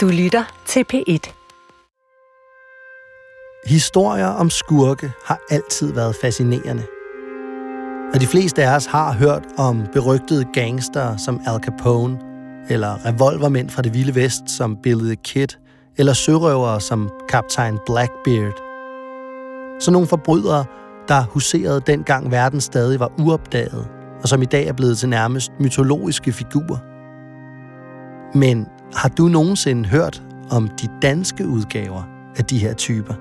Du lytter til P1. Historier om skurke har altid været fascinerende. Og de fleste af os har hørt om berygtede gangster som Al Capone, eller revolvermænd fra det vilde vest som Billy the Kid, eller sørøvere som Kaptajn Blackbeard. Så nogle forbrydere, der huserede dengang verden stadig var uopdaget, og som i dag er blevet til nærmest mytologiske figurer. Men har du nogensinde hørt om de danske udgaver af de her typer?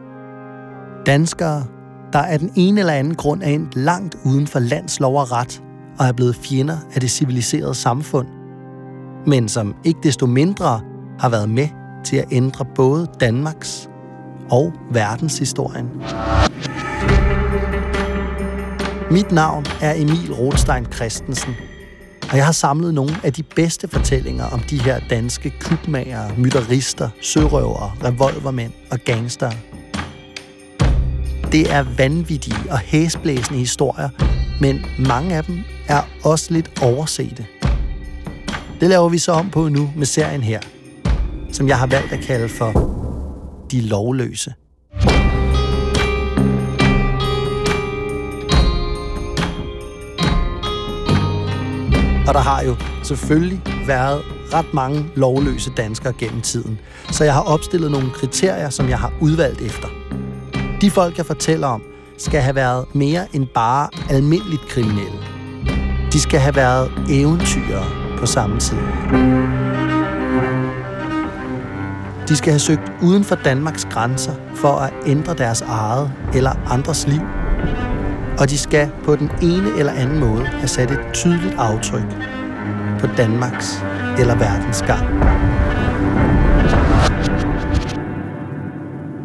Danskere, der af den ene eller anden grund er endt langt uden for landslov og ret, og er blevet fjender af det civiliserede samfund, men som ikke desto mindre har været med til at ændre både Danmarks og verdenshistorien. Mit navn er Emil Rothstein Christensen, og jeg har samlet nogle af de bedste fortællinger om de her danske kubmager, mytterister, sørøvere, revolvermænd og gangster. Det er vanvittige og hæsblæsende historier, men mange af dem er også lidt oversete. Det laver vi så om på nu med serien her, som jeg har valgt at kalde for De Lovløse. Og der har jo selvfølgelig været ret mange lovløse danskere gennem tiden. Så jeg har opstillet nogle kriterier, som jeg har udvalgt efter. De folk, jeg fortæller om, skal have været mere end bare almindeligt kriminelle. De skal have været eventyrere på samme tid. De skal have søgt uden for Danmarks grænser for at ændre deres eget eller andres liv. Og de skal på den ene eller anden måde have sat et tydeligt aftryk på Danmarks eller verdens gang.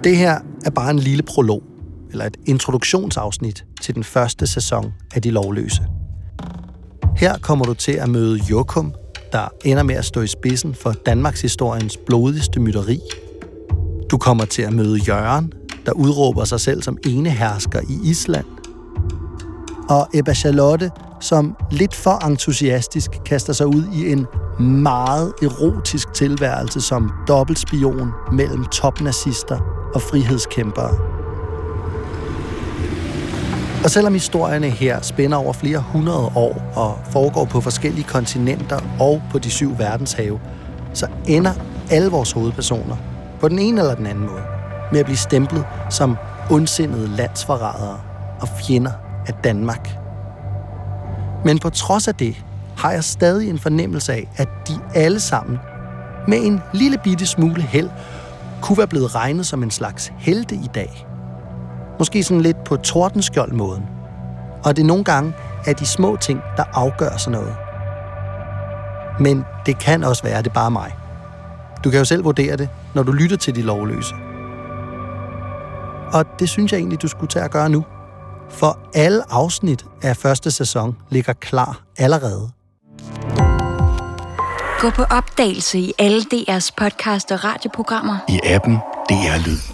Det her er bare en lille prolog, eller et introduktionsafsnit til den første sæson af De Lovløse. Her kommer du til at møde Jokum, der ender med at stå i spidsen for Danmarks historiens blodigste mytteri. Du kommer til at møde Jørgen, der udråber sig selv som enehersker i Island. Og Ebba Charlotte, som lidt for entusiastisk kaster sig ud i en meget erotisk tilværelse som dobbeltspion mellem topnazister og frihedskæmpere. Og selvom historierne her spænder over flere hundrede år og foregår på forskellige kontinenter og på de syv verdenshave, så ender alle vores hovedpersoner på den ene eller den anden måde med at blive stemplet som ondsindede landsforrædere og fjender af Danmark. Men på trods af det har jeg stadig en fornemmelse af, at de alle sammen med en lille bitte smule held kunne være blevet regnet som en slags helte i dag. Måske sådan lidt på tordenskjold-måden. Og det nogle gange er de små ting, der afgør sådan noget. Men det kan også være, at det er bare mig. Du kan jo selv vurdere det, når du lytter til de lovløse. Og det synes jeg egentlig, du skulle tage at gøre nu. For alle afsnit af første sæson ligger klar allerede. Gå på opdagelse i alle DR's podcast og radioprogrammer. I appen DR Lyd.